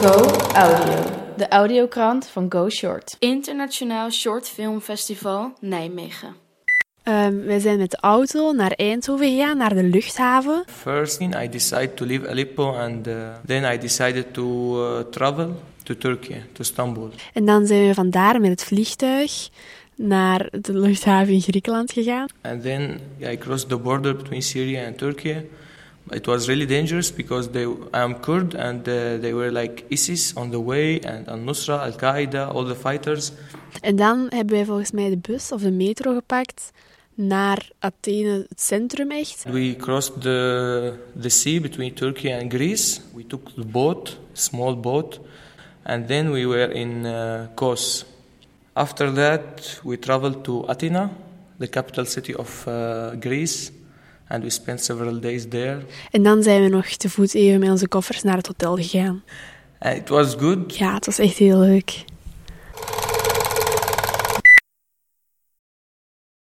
Go Audio, de audiokrant van Go Short. Internationaal Short Film Festival Nijmegen. Um, wij zijn met de auto naar Eindhoven gegaan, naar de luchthaven. First I decided to leave Aleppo and uh, then I decided to uh, travel to Turkey, to Istanbul. En dan zijn we vandaar met het vliegtuig naar de luchthaven in Griekenland gegaan. And then I crossed the border between Syria and Turkey. It was really dangerous because they, I'm Kurd and uh, they were like ISIS on the way and Al-Nusra, Al-Qaeda, all the fighters. En dan hebben wij volgens mij de bus of de metro gepakt naar Athene, het centrum echt. We crossed the, the sea between Turkey and Greece. We took the boat, small boat, and then we were in uh, Kos. After that, we traveled to Athena, the capital city of uh, Greece. And we spent several days there. En dan zijn we nog te voet even met onze koffers naar het hotel gegaan. And it was good. Ja, het was echt heel leuk.